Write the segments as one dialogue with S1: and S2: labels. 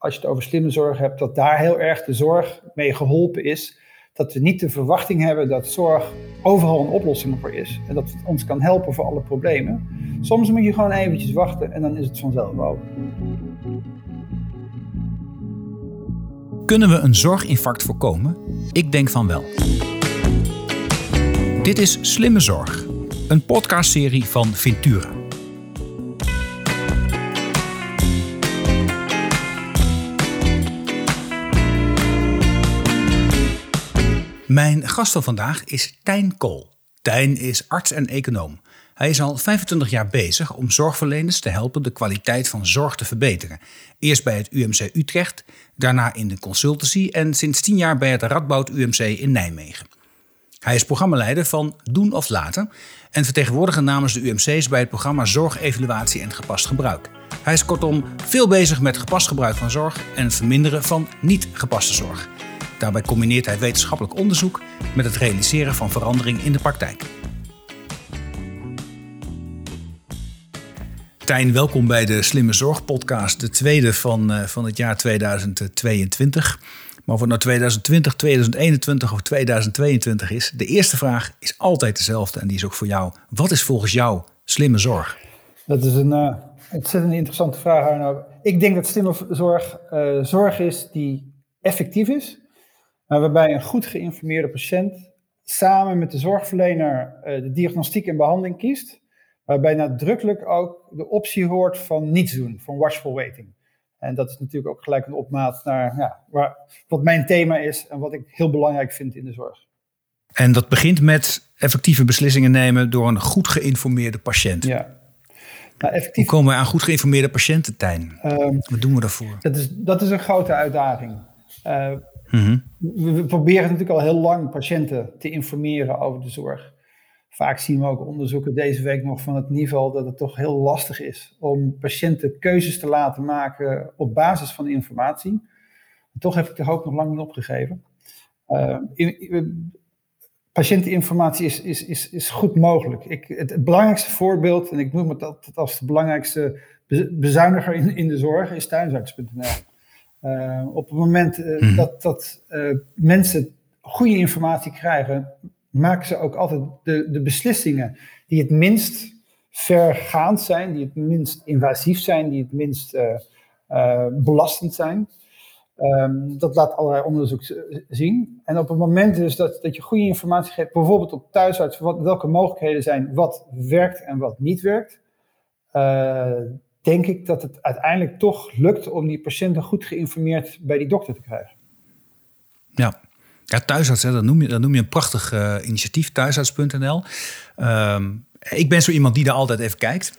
S1: als je het over slimme zorg hebt, dat daar heel erg de zorg mee geholpen is. Dat we niet de verwachting hebben dat zorg overal een oplossing voor is. En dat het ons kan helpen voor alle problemen. Soms moet je gewoon eventjes wachten en dan is het vanzelf over.
S2: Kunnen we een zorginfarct voorkomen? Ik denk van wel. Dit is Slimme Zorg, een podcastserie van Ventura. Mijn gast van vandaag is Tijn Kool. Tijn is arts en econoom. Hij is al 25 jaar bezig om zorgverleners te helpen de kwaliteit van zorg te verbeteren. Eerst bij het UMC Utrecht, daarna in de consultancy en sinds 10 jaar bij het Radboud UMC in Nijmegen. Hij is programmaleider van Doen of Laten en vertegenwoordiger namens de UMC's bij het programma Zorgevaluatie en Gepast Gebruik. Hij is kortom veel bezig met gepast gebruik van zorg en het verminderen van niet gepaste zorg. Daarbij combineert hij wetenschappelijk onderzoek met het realiseren van verandering in de praktijk. Tijn, welkom bij de Slimme Zorg podcast, de tweede van, uh, van het jaar 2022. Maar of het nou 2020, 2021 of 2022 is, de eerste vraag is altijd dezelfde en die is ook voor jou. Wat is volgens jou slimme zorg?
S1: Dat is een uh, ontzettend interessante vraag, Arno. Ik denk dat slimme zorg uh, zorg is die effectief is, waarbij een goed geïnformeerde patiënt samen met de zorgverlener uh, de diagnostiek en behandeling kiest, waarbij nadrukkelijk ook de optie hoort van niets doen, van watchful waiting. En dat is natuurlijk ook gelijk een opmaat naar ja, waar, wat mijn thema is en wat ik heel belangrijk vind in de zorg.
S2: En dat begint met effectieve beslissingen nemen door een goed geïnformeerde patiënt.
S1: Ja.
S2: Nou, effectief... Hoe komen we aan goed geïnformeerde patiënten, Tijn? Um, wat doen we daarvoor?
S1: Dat is, dat is een grote uitdaging. Uh, Mm We proberen natuurlijk al heel lang patiënten te informeren over de zorg. Vaak zien we ook onderzoeken deze week nog van het niveau dat het toch heel lastig is om patiënten keuzes te laten maken op basis van informatie. toch heb ik de hoop nog lang niet opgegeven. Uh, in, patiënteninformatie is, is, is, is goed mogelijk. Ik, het, belangrijkste voorbeeld, en ik noem het altijd als de belangrijkste bezuiniger in, in de zorg, is thuisarts.nl. Uh, op het moment uh, dat, dat uh, mensen goede informatie krijgen, maken ze ook altijd de, de beslissingen die het minst vergaand zijn, die het minst invasief zijn, die het minst belastend zijn. Um, dat laat allerlei onderzoek zien. En op het moment dus dat, dat je goede informatie geeft, bijvoorbeeld op thuisarts, wat, welke mogelijkheden zijn, wat werkt en wat niet werkt, denk ik dat het uiteindelijk toch lukt om die patiënten goed geïnformeerd bij die dokter te krijgen.
S2: Ja, ja thuisarts, dat, noem je, dat noem je een prachtig uh, initiatief, thuisarts.nl. Ehm, ik ben zo iemand die daar altijd even kijkt.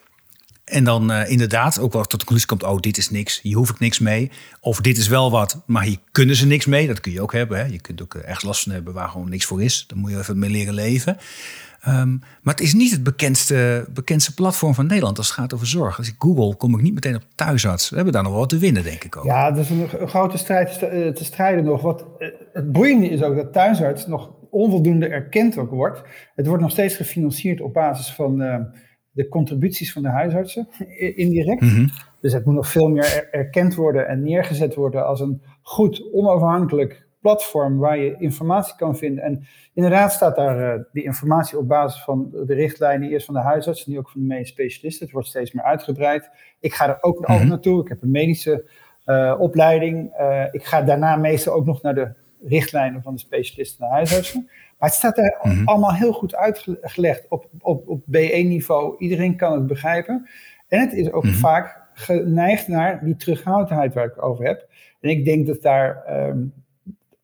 S2: En dan uh, inderdaad ook wel tot de conclusie komt: oh, dit is niks, hier hoef ik niks mee. Of dit is wel wat, maar hier kunnen ze niks mee. Dat kun je ook hebben. Hè. Je kunt ook uh, echt last van hebben waar gewoon niks voor is. Dan moet je even mee leren leven. Um, maar het is niet het bekendste, bekendste platform van Nederland als het gaat over zorg. Als ik google, kom ik niet meteen op thuisarts. We hebben daar nog wel wat te winnen, denk ik ook.
S1: Ja, dat is een, een grote strijd te strijden nog. Wat, eh, het boeiende is ook dat thuisarts nog onvoldoende erkend ook wordt. Het wordt nog steeds gefinancierd op basis van uh, de contributies van de huisartsen, indirect. Mm -hmm. Dus het moet nog veel meer erkend worden en neergezet worden als een goed, onafhankelijk platform waar je informatie kan vinden. En inderdaad staat daar uh, die informatie op basis van de richtlijnen, eerst van de huisarts nu ook van de medische specialisten. Het wordt steeds meer uitgebreid. Ik ga er ook mm -hmm. naartoe. Ik heb een medische uh, opleiding. Uh, ik ga daarna meestal ook nog naar de richtlijnen van de specialisten en de huisartsen. Maar het staat er mm -hmm. allemaal heel goed uitgelegd op, op, op B1-niveau. Iedereen kan het begrijpen. En het is ook mm -hmm. vaak geneigd naar die terughoudendheid waar ik over heb. En ik denk dat daar um,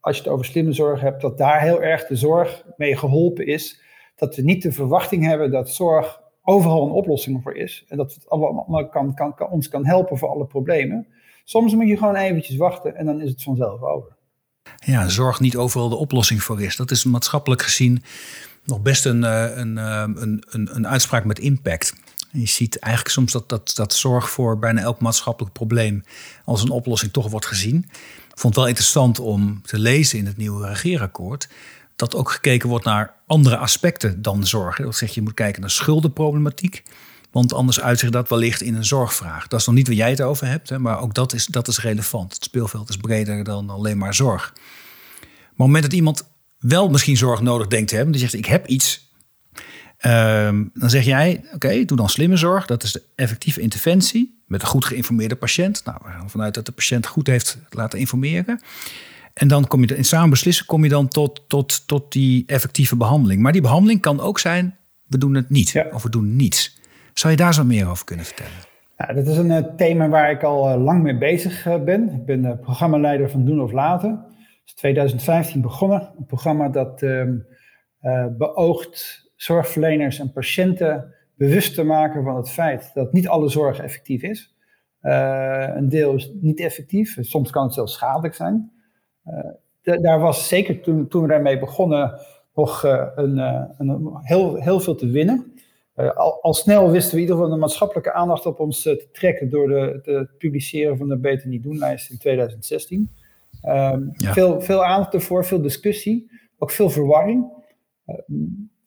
S1: als je het over slimme zorg hebt, dat daar heel erg de zorg mee geholpen is. Dat we niet de verwachting hebben dat zorg overal een oplossing voor is. En dat het allemaal kan, kan, ons kan helpen voor alle problemen. Soms moet je gewoon eventjes wachten en dan is het vanzelf over.
S2: Ja, zorg niet overal de oplossing voor is. Dat is maatschappelijk gezien nog best een, een, een, een, een uitspraak met impact. Je ziet eigenlijk soms dat, dat, dat zorg voor bijna elk maatschappelijk probleem als een oplossing toch wordt gezien vond het wel interessant om te lezen in het nieuwe regeerakkoord. Dat ook gekeken wordt naar andere aspecten dan zorg. Dat zegt je moet kijken naar schuldenproblematiek. Want anders uitzicht dat wellicht in een zorgvraag. Dat is nog niet waar jij het over hebt, hè, maar ook dat is, dat is relevant. Het speelveld is breder dan alleen maar zorg. Maar op het moment dat iemand wel misschien zorg nodig denkt te hebben, die zegt ik heb iets, ehm, dan zeg jij oké, doe dan slimme zorg. Dat is de effectieve interventie met een goed geïnformeerde patiënt. Nou, we gaan vanuit dat de patiënt goed heeft laten informeren. En dan kom je in samen beslissen, kom je dan tot, tot, tot die effectieve behandeling. Maar die behandeling kan ook zijn, we doen het niet of we doen niets. Zou je daar zo meer over kunnen vertellen?
S1: Ja, dat is een uh, thema waar ik al uh, lang mee bezig uh, ben. Ik ben programmaleider van Doen of Laten. Het is 2015 begonnen. Een programma dat ehm, beoogt zorgverleners en patiënten bewust te maken van het feit dat niet alle zorg effectief is. een deel is niet effectief. Soms kan het zelfs schadelijk zijn. daar was zeker toen, toen we daarmee begonnen nog een, een, heel, heel veel te winnen. Al, al, snel wisten we in ieder geval de maatschappelijke aandacht op ons te trekken door de, het publiceren van de Beter Niet Doen lijst in 2016. Um, ehm, ja. veel, veel aandacht ervoor, veel discussie, ook veel verwarring.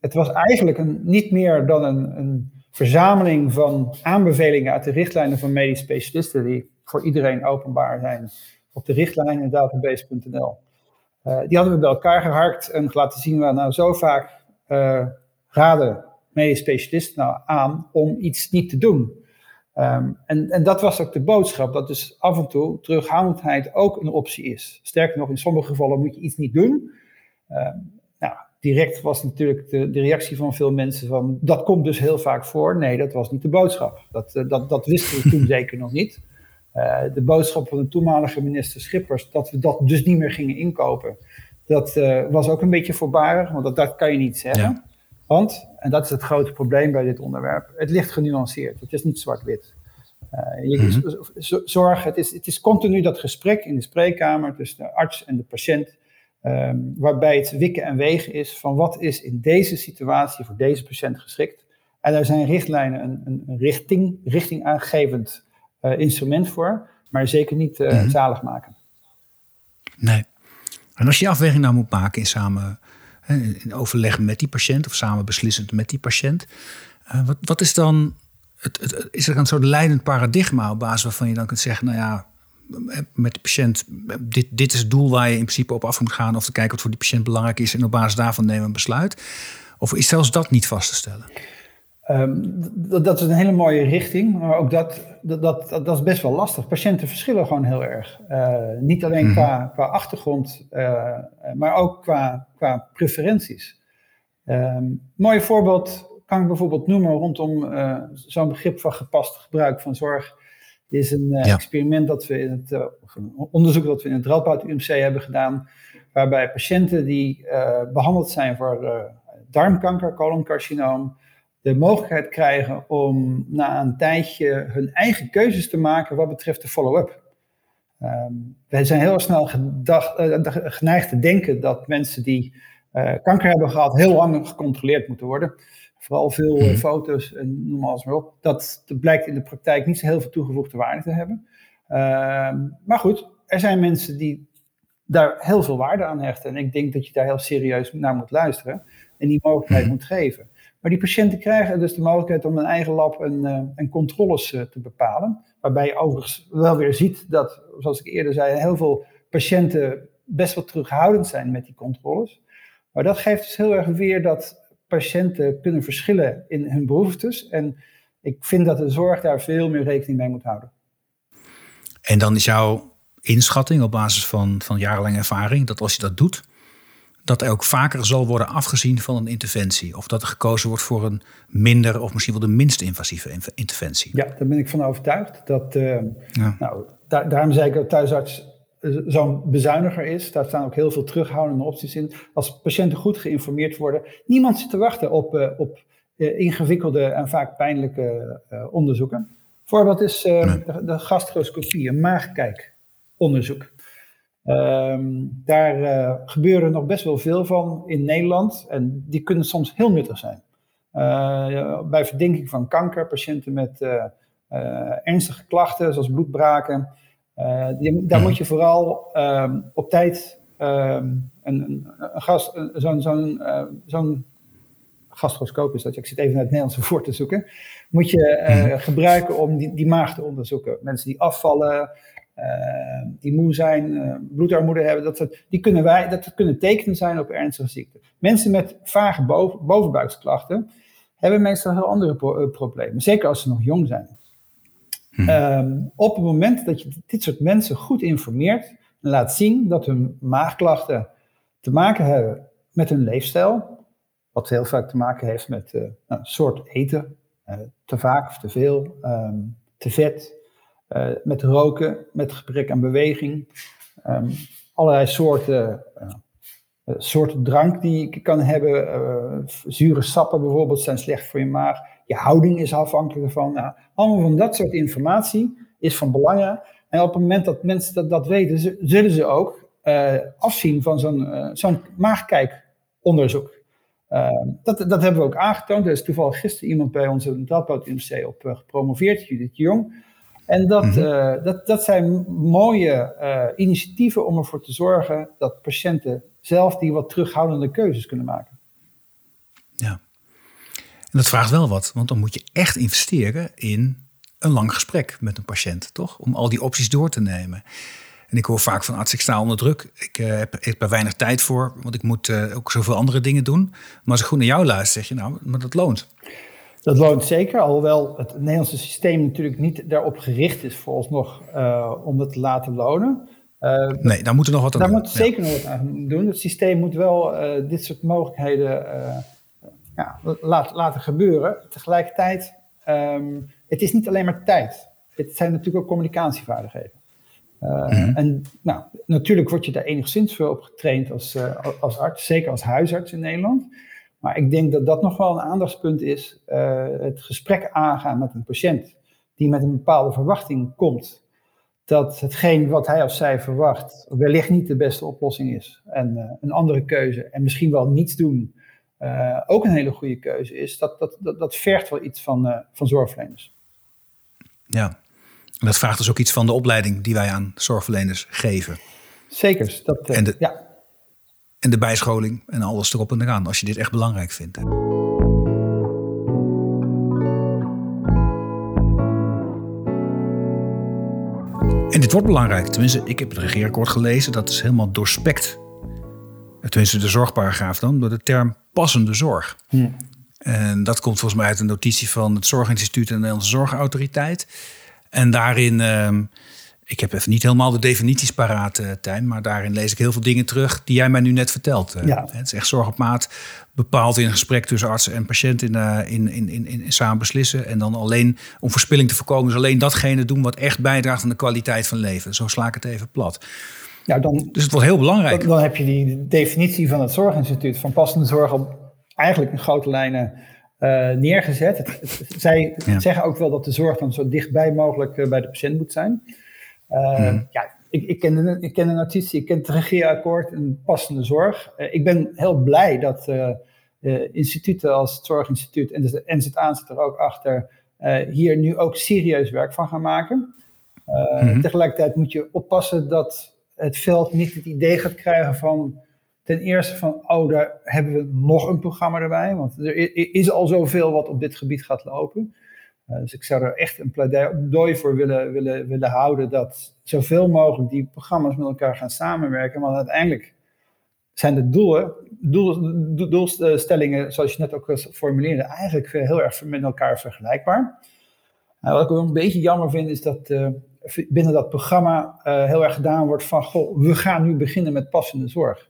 S1: Het was eigenlijk een, niet meer dan een, een, verzameling van aanbevelingen uit de richtlijnen van medisch specialisten, die voor iedereen openbaar zijn op de richtlijnen database.nl. die hadden we bij elkaar geharkt en laten zien we nou zo vaak raden medisch specialist nou aan om iets niet te doen. Um, en, en dat was ook de boodschap, dat dus af en toe terughoudendheid ook een optie is. Sterker nog, in sommige gevallen moet je iets niet doen. Nou, direct was natuurlijk de, de, reactie van veel mensen van, dat komt dus heel vaak voor. Nee, dat was niet de boodschap. Dat, uh, dat, dat wisten we toen zeker nog niet. Uh, de boodschap van de toenmalige minister Schippers, dat we dat dus niet meer gingen inkopen, dat uh, was ook een beetje voorbarig, want dat, dat kan je niet zeggen. Ja. Want, en dat is het grote probleem bij dit onderwerp, het ligt genuanceerd. Het is niet zwart-wit. Uh, mm Zorg, het is, het is continu dat gesprek in de spreekkamer tussen de arts en de patiënt, um, waarbij het wikken en wegen is van wat is in deze situatie voor deze patiënt geschikt. En daar zijn richtlijnen een, een, richting, richting aangevend uh, instrument voor, maar zeker niet uh, mm -hmm. zalig maken.
S2: Nee. En als je afweging nou moet maken in samen in overleg met die patiënt of samen beslissend met die patiënt. Uh, wat, wat is dan, het, het, is er een soort leidend paradigma op basis waarvan je dan kunt zeggen, nou ja, met de patiënt, dit, dit is het doel waar je in principe op af moet gaan of te kijken wat voor die patiënt belangrijk is en op basis daarvan nemen een besluit? Of is zelfs dat niet vast te stellen?
S1: Um, dat, dat, is een hele mooie richting, maar ook dat, dat, dat, dat is best wel lastig. Patiënten verschillen gewoon heel erg. Uh, niet alleen mm. qua, qua achtergrond, uh, maar ook qua, qua preferenties. Um, mooi voorbeeld kan ik bijvoorbeeld noemen rondom uh, zo'n begrip van gepast gebruik van zorg. Dit is een ja. experiment dat we in het een onderzoek dat we in het Radboud UMC hebben gedaan, waarbij patiënten die behandeld zijn voor darmkanker, coloncarcinoom, de mogelijkheid krijgen om na een tijdje hun eigen keuzes te maken wat betreft de follow-up. Um, wij zijn heel snel gedacht, geneigd te denken dat mensen die kanker hebben gehad heel lang gecontroleerd moeten worden. Vooral veel uh, foto's en noem alles maar op. Dat, dat, blijkt in de praktijk niet zo heel veel toegevoegde waarde te hebben. Ehm, maar goed, er zijn mensen die daar heel veel waarde aan hechten. En ik denk dat je daar heel serieus naar moet luisteren en die mogelijkheid moet geven. Maar die patiënten krijgen dus de mogelijkheid om een eigen lab en, uh, en controles uh, te bepalen. Waarbij je overigens wel weer ziet dat, zoals ik eerder zei, heel veel patiënten best wel terughoudend zijn met die controles. Maar dat geeft dus heel erg weer dat patiënten kunnen verschillen in hun behoeftes. En ik vind dat de zorg daar veel meer rekening mee moet houden.
S2: En dan is jouw inschatting op basis van, van jarenlange ervaring dat als je dat doet, dat er ook vaker zal worden afgezien van een interventie. Of dat er gekozen wordt voor een minder of misschien wel de minst invasieve interventie.
S1: Ja, daar ben ik van overtuigd. Dat, uh, ja. nou, daar, daarom zei ik dat thuisarts eh, zo'n bezuiniger is. Daar staan ook heel veel terughoudende opties in. Als patiënten goed geïnformeerd worden. Niemand zit te wachten op, uh, op ingewikkelde en vaak pijnlijke onderzoeken. Voorbeeld is de, de gastroscopie, een maagkijkonderzoek. Um, daar uh, gebeuren nog best wel veel van in Nederland en die kunnen soms heel nuttig zijn. Uh, bij verdenking van kanker, patiënten met uh, ernstige klachten zoals bloedbraken, die, daar moet je vooral um, op tijd um, een, een, een zo'n zo'n zo'n gastroscoop is dat, ik zit even naar het Nederlandse woord te zoeken, moet je mhm. gebruiken om die, die maag te onderzoeken. Mensen die afvallen, die moe zijn, bloedarmoede hebben, dat, die kunnen wij, dat kunnen tekenen zijn op ernstige ziekte. Mensen met vage boven, bovenbuiksklachten hebben meestal heel andere problemen, zeker als ze nog jong zijn. Hmm. Ehm, op het moment dat je dit soort mensen goed informeert en laat zien dat hun maagklachten te maken hebben met hun leefstijl, wat heel vaak te maken heeft met uh, soort eten, uh, te vaak of te veel, um, te vet, uh, met roken, met gebrek aan beweging, um, allerlei soorten, soorten drank die je kan hebben, zure sappen bijvoorbeeld zijn slecht voor je maag je houding is afhankelijk ervan. Nou, allemaal van dat soort informatie is van belang. En op het moment dat mensen dat, dat weten, zullen ze ook uh, afzien van zo'n uh, zo'n maagkijkonderzoek. Uh, dat, dat hebben we ook aangetoond. Er is toevallig gisteren iemand bij ons in het op gepromoveerd, Judith Jong. En dat, mm dat, dat zijn mooie initiatieven om ervoor te zorgen dat patiënten zelf die wat terughoudende keuzes kunnen maken.
S2: Ja. En dat vraagt wel wat, want dan moet je echt investeren in een lang gesprek met een patiënt, toch? Om al die opties door te nemen. En ik hoor vaak van arts, ik sta onder druk. Ik uh, heb, er weinig tijd voor, want ik moet uh, ook zoveel andere dingen doen. Maar als ik goed naar jou luister, zeg je nou, maar dat loont.
S1: Dat loont zeker, alhoewel het Nederlandse systeem natuurlijk niet daarop gericht is vooralsnog uh, om dat te laten lonen.
S2: nee, daar moeten we nog wat aan
S1: daar
S2: doen.
S1: Daar moet zeker nog wat aan doen. Het systeem moet wel dit soort mogelijkheden ja, laat, laten gebeuren. Tegelijkertijd, um, het is niet alleen maar tijd. Het zijn natuurlijk ook communicatievaardigheden. Uh, mm En nou, natuurlijk word je daar enigszins voor op getraind als, uh, als arts, zeker als huisarts in Nederland. Maar ik denk dat dat nog wel een aandachtspunt is. Uh, het gesprek aangaan met een patiënt die met een bepaalde verwachting komt. Dat hetgeen wat hij of zij verwacht wellicht niet de beste oplossing is. En een andere keuze en misschien wel niets doen uh, ook een hele goede keuze is, dat, dat, dat, dat vergt wel iets van, uh, van zorgverleners.
S2: Ja, en dat vraagt dus ook iets van de opleiding die wij aan zorgverleners geven.
S1: Zeker. Dat,
S2: uh, en, de,
S1: ja.
S2: en de bijscholing en alles erop en eraan, als je dit echt belangrijk vindt. En dit wordt belangrijk. Tenminste, ik heb het regeerakkoord gelezen. Dat is helemaal doorspekt tenminste de zorgparagraaf dan, door de term passende zorg. Hm. En dat komt volgens mij uit een notitie van het Zorginstituut en de Nederlandse Zorgautoriteit. En daarin, uh, ik heb even niet helemaal de definities paraat, uh, Tijn, maar daarin lees ik heel veel dingen terug die jij mij nu net vertelt. Uh, ja. Het is echt zorg op maat, bepaald in een gesprek tussen arts en patiënt in, uh, in, in, in, in, samen beslissen. En dan alleen om verspilling te voorkomen, dus alleen datgene doen wat echt bijdraagt aan de kwaliteit van leven. Zo sla ik het even plat. Ja, dan, dus het wordt heel belangrijk.
S1: Dan, dan, heb je die definitie van het Zorginstituut van passende zorg op eigenlijk in grote lijnen uh, neergezet. Het, zij zeggen ook wel dat de zorg dan zo dichtbij mogelijk uh, bij de patiënt moet zijn. Uh, Ja, ik, ik, ken de, ik ken de notitie, ik ken het regeerakkoord en passende zorg. ik ben heel blij dat instituten als het Zorginstituut en de NZA zit er ook achter, hier nu ook serieus werk van gaan maken. Mm Tegelijkertijd moet je oppassen dat het veld niet het idee gaat krijgen van ten eerste van, oh, daar hebben we nog een programma erbij, want er is al zoveel wat op dit gebied gaat lopen. Uh, dus ik zou er echt een pleidooi voor willen, willen, willen houden dat zoveel mogelijk die programma's met elkaar gaan samenwerken, want uiteindelijk zijn de doelen, doel, doelstellingen, zoals je net ook formuleerde, eigenlijk heel erg met elkaar vergelijkbaar. Uh, wat ik ook een beetje jammer vind, is dat uh, binnen dat programma uh, heel erg gedaan wordt van, goh, we gaan nu beginnen met passende zorg.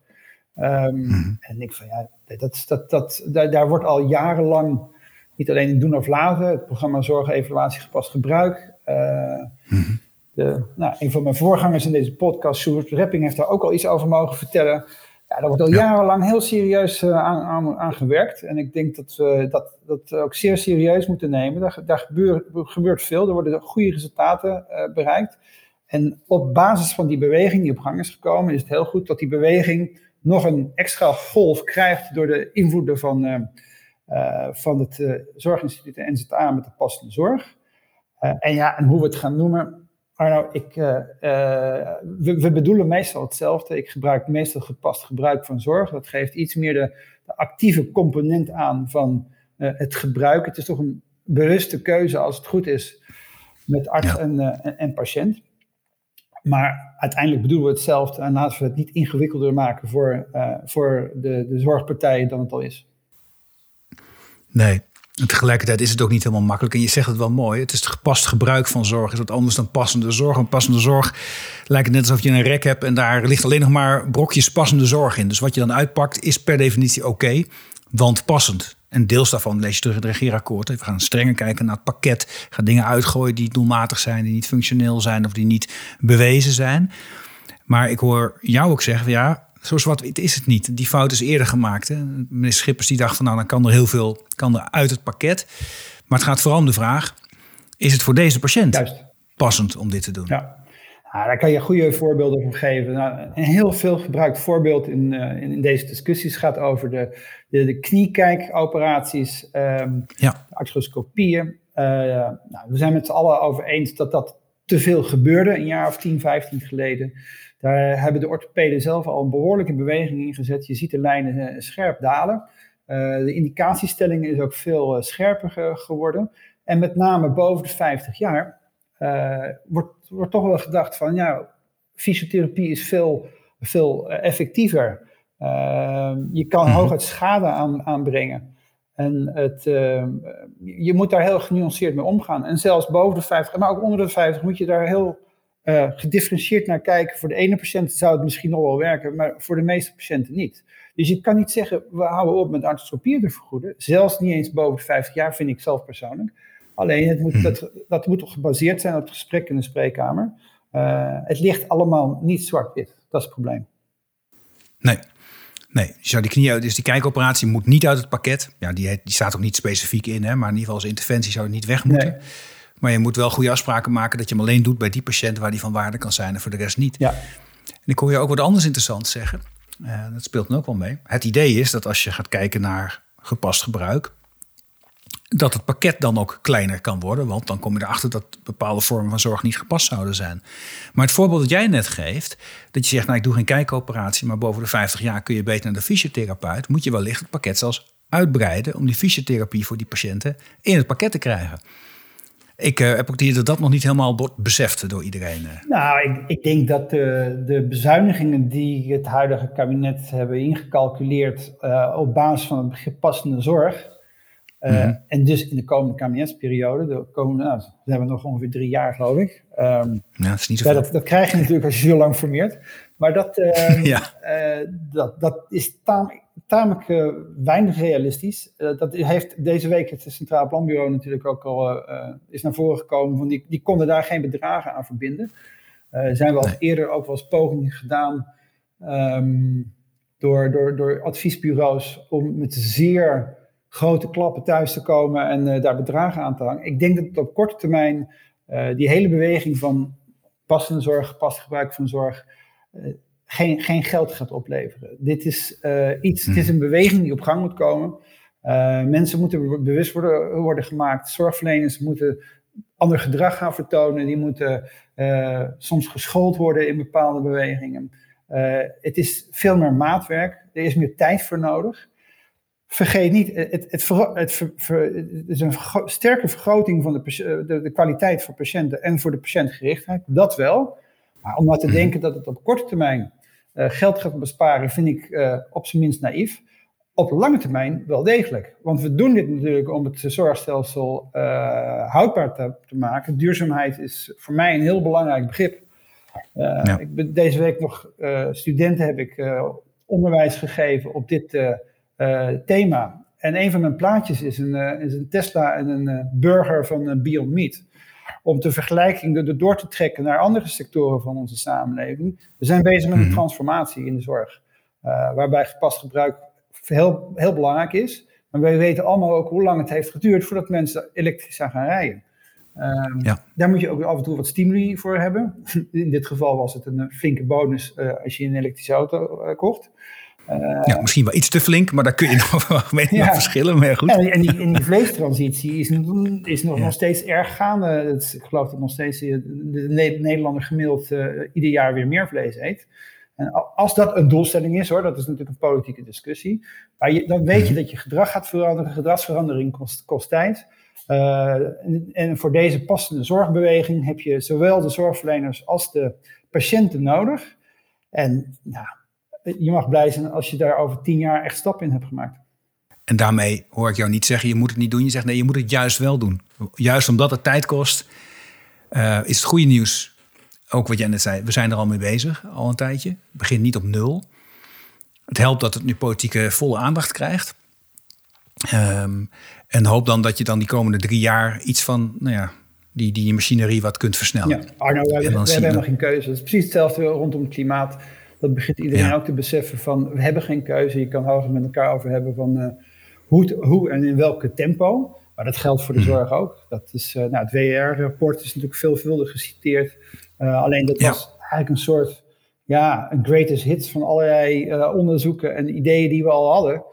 S1: Um, mm. En ik van, ja, dat, dat, dat, daar, daar, wordt al jarenlang niet alleen in doen of laten, het programma Zorg, Evaluatie, Gepast Gebruik. Uh, mm. de, nou, een van mijn voorgangers in deze podcast, Sjoerd Repping, heeft daar ook al iets over mogen vertellen. Ja, daar wordt al jarenlang heel serieus uh, aan, aan, aan, gewerkt. En ik denk dat we dat, dat ook zeer serieus moeten nemen. Daar, daar gebeurt, gebeurt veel, er worden goede resultaten uh, bereikt. En op basis van die beweging die op gang is gekomen, is het heel goed dat die beweging nog een extra golf krijgt door de invloeden van, uh, van het Zorginstituut en NZA met de passende zorg. en ja, en hoe we het gaan noemen, Arno, ik, we, bedoelen meestal hetzelfde. Ik gebruik meestal gepast gebruik van zorg. Dat geeft iets meer de, de actieve component aan van het gebruik. Het is toch een bewuste keuze als het goed is met arts en, en, en patiënt. Maar uiteindelijk bedoelen we hetzelfde en laten we het niet ingewikkelder maken voor, voor de, de zorgpartijen dan het al is.
S2: Nee, en tegelijkertijd is het ook niet helemaal makkelijk. En je zegt het wel mooi. Het is het gepast gebruik van zorg. is wat anders dan passende zorg. En passende zorg lijkt het net alsof je een rek hebt en daar ligt alleen nog maar brokjes passende zorg in. Dus wat je dan uitpakt is per definitie oké, want passend. En deels daarvan lees je terug in het regeerakkoord. We gaan strenger kijken naar het pakket. Gaan dingen uitgooien die doelmatig zijn, die niet functioneel zijn of die niet bewezen zijn. Maar ik hoor jou ook zeggen, ja, zo zwart is het niet. Die fout is eerder gemaakt. Hè? Meneer Schippers die dacht van nou, dan kan er heel veel kan er uit het pakket. Maar het gaat vooral om de vraag, is het voor deze patiënt Juist. passend om dit te doen?
S1: Ja. Nou, daar kan je goede voorbeelden van geven. Nou, een heel veel gebruikt voorbeeld in, uh, in, deze discussies gaat over de, de, de kniekijkoperaties, um, ja. arthroscopieën. Uh, nou, we zijn met z'n allen over eens dat dat te veel gebeurde een jaar of 10, 15 geleden. Daar hebben de orthopeden zelf al een behoorlijke beweging in gezet. Je ziet de lijnen uh, scherp dalen. de indicatiestelling is ook veel scherper geworden. En met name boven de 50 jaar wordt wordt toch wel gedacht van, ja, fysiotherapie is veel, veel eh, effectiever. Uh, je kan mm hooguit schade aan, aanbrengen. En het, uh, je moet daar heel genuanceerd mee omgaan. En zelfs boven de 50, maar ook onder de 50, moet je daar heel uh, gedifferentieerd naar kijken. Voor de ene patiënt zou het misschien nog wel werken, maar voor de meeste patiënten niet. Dus je kan niet zeggen, we houden op met arthroscopie te vergoeden. Zelfs niet eens boven de 50 jaar, vind ik zelf persoonlijk. Alleen het moet, mhm. dat, dat moet toch gebaseerd zijn op het gesprek in de spreekkamer. Uh, het ligt allemaal niet zwart-wit. Dat is het probleem.
S2: Nee. Nee, die knie, dus die kijkoperatie moet niet uit het pakket. Ja, die, die staat ook niet specifiek in, hè, maar in ieder geval als interventie zou het niet weg moeten. Nee. Maar je moet wel goede afspraken maken dat je hem alleen doet bij die patiënt waar die van waarde kan zijn en voor de rest niet. Ja. En ik hoor je ook wat anders interessant zeggen. Uh, dat speelt me ook wel mee. Het idee is dat als je gaat kijken naar gepast gebruik, dat het pakket dan ook kleiner kan worden. Want dan kom je erachter dat bepaalde vormen van zorg niet gepast zouden zijn. Maar het voorbeeld dat jij net geeft, dat je zegt, nou ik doe geen kijkoperatie, maar boven de 50 jaar kun je beter naar de fysiotherapeut, moet je wellicht het pakket zelfs uitbreiden om die fysiotherapie voor die patiënten in het pakket te krijgen. Ik uh, heb ook die dat dat nog niet helemaal beseft door iedereen. Eh.
S1: Nou, ik, ik denk dat de, de, bezuinigingen die het huidige kabinet hebben ingecalculeerd uh, op basis van het gepaste zorg, uh, En dus in de komende kabinetsperiode, de komende, nou, we hebben nog ongeveer drie jaar geloof ik. Um,
S2: ja, dat is niet zo
S1: dat, dat, krijg je natuurlijk als je zo lang formeert. Maar dat, uh, ja. uh, dat, dat is tamelijk, tamelijk uh, weinig realistisch. dat heeft deze week het Centraal Planbureau natuurlijk ook al is naar voren gekomen. Van die, die konden daar geen bedragen aan verbinden. Er zijn wel nee. eerder ook wel eens pogingen gedaan um, door, door, door adviesbureaus om met zeer grote klappen thuis te komen en daar bedragen aan te hangen. Ik denk dat het op korte termijn die hele beweging van passende zorg, gepast gebruik van zorg, geen, geen geld gaat opleveren. Dit is iets, het is hmm. een beweging die op gang moet komen. mensen moeten bewust worden, worden gemaakt. Zorgverleners moeten ander gedrag gaan vertonen. Die moeten soms geschoold worden in bepaalde bewegingen. het is veel meer maatwerk. Er is meer tijd voor nodig vergeet niet, het, het, het, het is een sterke vergroting van de, de, de, kwaliteit voor patiënten en voor de patiëntgerichtheid. Dat wel. Maar om nou te mhm. denken dat het op korte termijn uh, geld gaat besparen, vind ik uh, op zijn minst naïef. Op lange termijn wel degelijk. Want we doen dit natuurlijk om het zorgstelsel uh, houdbaar te, te, maken. Duurzaamheid is voor mij een heel belangrijk begrip. Ja. ik ben, deze week nog studenten heb ik onderwijs gegeven op dit thema. En een van mijn plaatjes is een, is een Tesla en een burger van Beyond Meat. Om de vergelijking er door te trekken naar andere sectoren van onze samenleving. We zijn bezig met een mhm. transformatie in de zorg. waarbij gepast gebruik heel, heel belangrijk is. Maar wij weten allemaal ook hoe lang het heeft geduurd voordat mensen elektrisch zijn gaan rijden. Ja. Daar moet je ook af en toe wat stimuli voor hebben. In dit geval was het een flinke bonus als je een elektrische auto kocht.
S2: Ja, misschien wel iets te flink, maar daar kun je nog mee ja. verschillen. Maar goed.
S1: En, en, die, en die vleestransitie is, is nog, nog steeds erg gaande. Het, ik geloof dat nog steeds de, Nederlander gemiddeld uh, ieder jaar weer meer vlees eet. En als dat een doelstelling is, hoor, dat is natuurlijk een politieke discussie. Maar je, dan weet je mhm. dat je gedrag gaat veranderen. Gedragsverandering kost, kost tijd. Uh, en, en, voor deze passende zorgbeweging heb je zowel de zorgverleners als de patiënten nodig. En nou, je mag blij zijn als je daar over tien jaar echt stap in hebt gemaakt.
S2: En daarmee hoor ik jou niet zeggen, je moet het niet doen. Je zegt nee, je moet het juist wel doen. Juist omdat het tijd kost, uh, is het goede nieuws. Ook wat jij net zei, we zijn er al mee bezig, al een tijdje. Het begint niet op nul. Het helpt dat het nu politieke volle aandacht krijgt. Um, en hoop dan dat je dan die komende drie jaar iets van, nou ja, die, die machinerie wat kunt versnellen.
S1: Ja, Arno, we, hebben helemaal geen keuze. Het is precies hetzelfde rondom het klimaat. Dat begint iedereen ook te beseffen van, we hebben geen keuze. Je kan het met elkaar over hebben van uh, hoe, hoe en in welke tempo. Maar dat geldt voor de mhm. zorg ook. Dat is, uh, nou, het WR-rapport is natuurlijk veelvuldig geciteerd. Uh, alleen dat was eigenlijk een soort, ja, een greatest hits van allerlei onderzoeken en ideeën die we al hadden.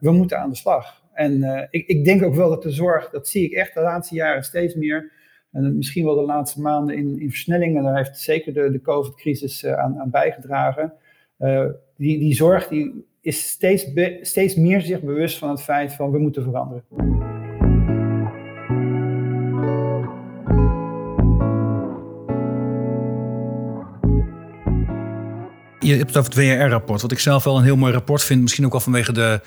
S1: we moeten aan de slag. En ik, ik denk ook wel dat de zorg, dat zie ik echt de laatste jaren steeds meer en misschien wel de laatste maanden in, in versnelling. En daar heeft zeker de, COVID-crisis uh, aan, aan, bijgedragen. Uh, die, die zorg die is steeds, steeds meer zich bewust van het feit van we moeten veranderen.
S2: Je hebt het over het WRR-rapport, wat ik zelf wel een heel mooi rapport vind. Misschien ook wel vanwege de...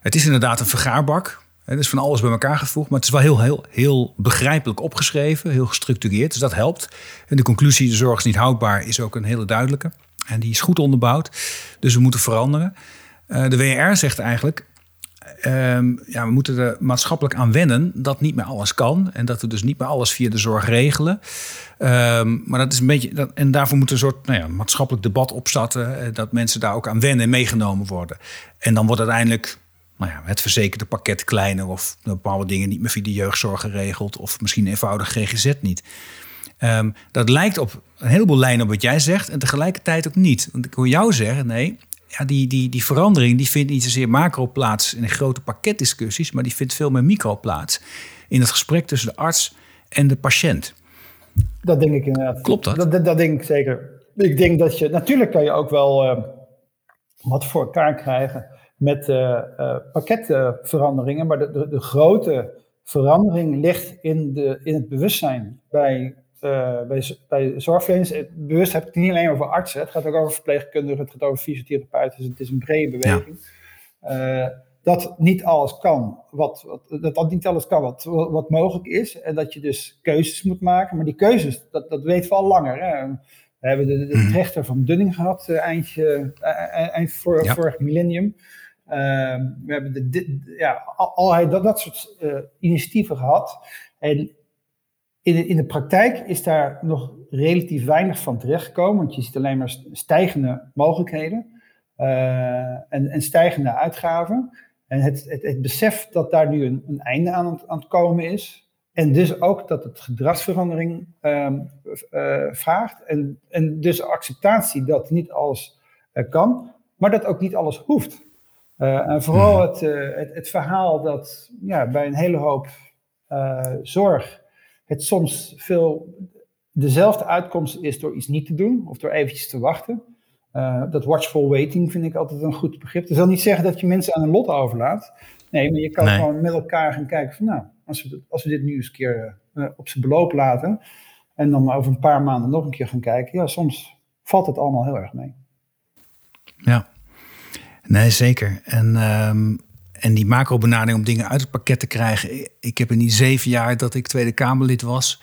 S2: Het is inderdaad een vergaarbak. Het is van alles bij elkaar gevoegd, maar het is wel heel, heel, heel begrijpelijk opgeschreven, heel gestructureerd. Dus dat helpt. En de conclusie, de zorg is niet houdbaar, is ook een hele duidelijke. En die is goed onderbouwd. Dus we moeten veranderen. Uh, de WR zegt eigenlijk, um, ja, we moeten er maatschappelijk aan wennen dat niet meer alles kan. En dat we dus niet meer alles via de zorg regelen. Um, maar dat is een beetje. En daarvoor moet een soort nou ja, maatschappelijk debat opstarten. Eh, dat mensen daar ook aan wennen en meegenomen worden. En dan wordt uiteindelijk nou ja, het verzekerde pakket kleiner of bepaalde dingen niet meer via de jeugdzorg geregeld of misschien eenvoudig GGZ niet. Um, dat lijkt op een heleboel lijnen op wat jij zegt en tegelijkertijd ook niet. Want ik hoor jou zeggen, nee, ja, die, die, die verandering die vindt niet zozeer macro plaats in grote pakketdiscussies, maar die vindt veel meer micro plaats in het gesprek tussen de arts en de patiënt.
S1: Dat denk ik inderdaad.
S2: Klopt dat?
S1: Dat, dat, denk ik zeker. Ik denk dat je, natuurlijk kan je ook wel uh, wat voor elkaar krijgen met uh, pakketveranderingen. Maar de, de, de, grote verandering ligt in, de, in het bewustzijn bij, uh, bij, bij zorgverleners. Het bewust heb ik het niet alleen over artsen. Het gaat ook over verpleegkundigen, het gaat over fysiotherapeuten. Dus het is een brede beweging. dat niet alles kan, wat, wat, dat, niet alles kan wat, wat mogelijk is. En dat je dus keuzes moet maken. Maar die keuzes, dat, dat weten we al langer. Hè? We hebben de, de, mhm. rechter van Dunning gehad eindje, eind voor, vorig millennium. Ehm, we hebben de, ja, dat, dat soort uh, initiatieven gehad. En in de, in de praktijk is daar nog relatief weinig van terechtgekomen, want je ziet alleen maar stijgende mogelijkheden uh, en, en, stijgende uitgaven. En het, het, het, besef dat daar nu een, een einde aan aan het, komen is, en dus ook dat het gedragsverandering um, uh, vraagt, en, en dus acceptatie dat niet alles kan, maar dat ook niet alles hoeft. Uh, en vooral het, uh, het, het, verhaal dat ja, bij een hele hoop uh, zorg het soms veel dezelfde uitkomst is door iets niet te doen of door eventjes te wachten. dat watchful waiting vind ik altijd een goed begrip. Dat wil niet zeggen dat je mensen aan een lot overlaat. Nee, maar je kan nee. gewoon met elkaar gaan kijken van nou, als we, als we dit nu eens een keer op zijn beloop laten en dan over een paar maanden nog een keer gaan kijken, ja, soms valt het allemaal heel erg mee.
S2: Ja. Nee, zeker. En, um, en die macro-benadering om dingen uit het pakket te krijgen. Ik heb in die zeven jaar dat ik Tweede Kamerlid was,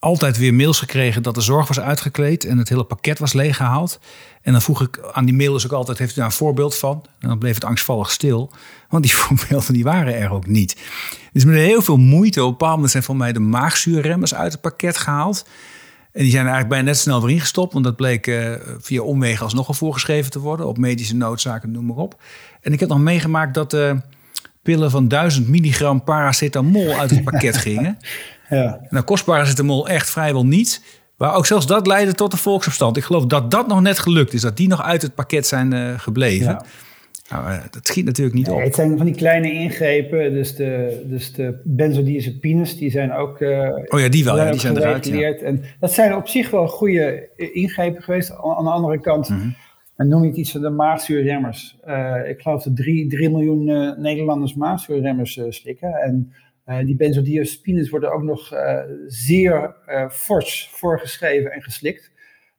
S2: altijd weer mails gekregen dat de zorg was uitgekleed en het hele pakket was leeggehaald. En dan vroeg ik aan die mailers ook altijd: heeft u daar een voorbeeld van? En dan bleef het angstvallig stil, want die voorbeelden die waren er ook niet. Dus met heel veel moeite, op een zijn van mij de maagzuurremmers uit het pakket gehaald. En die zijn eigenlijk bijna net snel weer ingestopt, want dat bleek uh, via omwegen alsnog al voorgeschreven te worden, op medische noodzaken, noem maar op. En ik heb nog meegemaakt dat uh, pillen van 1000 milligram paracetamol uit het pakket gingen. Ja. En dan kost paracetamol echt vrijwel niet. Maar ook zelfs dat leidde tot de volksopstand. Ik geloof dat dat nog net gelukt is, dat die nog uit het pakket zijn uh, gebleven. Ja. Nou, uh, dat schiet natuurlijk niet op.
S1: Het zijn van die kleine ingrepen, dus de, dus de benzodiazepines, die zijn ook. Uh,
S2: oh ja, die wel, ja, die zijn eruit. Ja.
S1: En dat zijn op zich wel goede ingrepen geweest. Aan de andere kant. Mm -hmm. En noem je het iets van de maagzuurremmers. ik geloof dat 3 miljoen Nederlanders maagzuurremmers slikken. En die benzodiazepines worden ook nog zeer fors voorgeschreven en geslikt.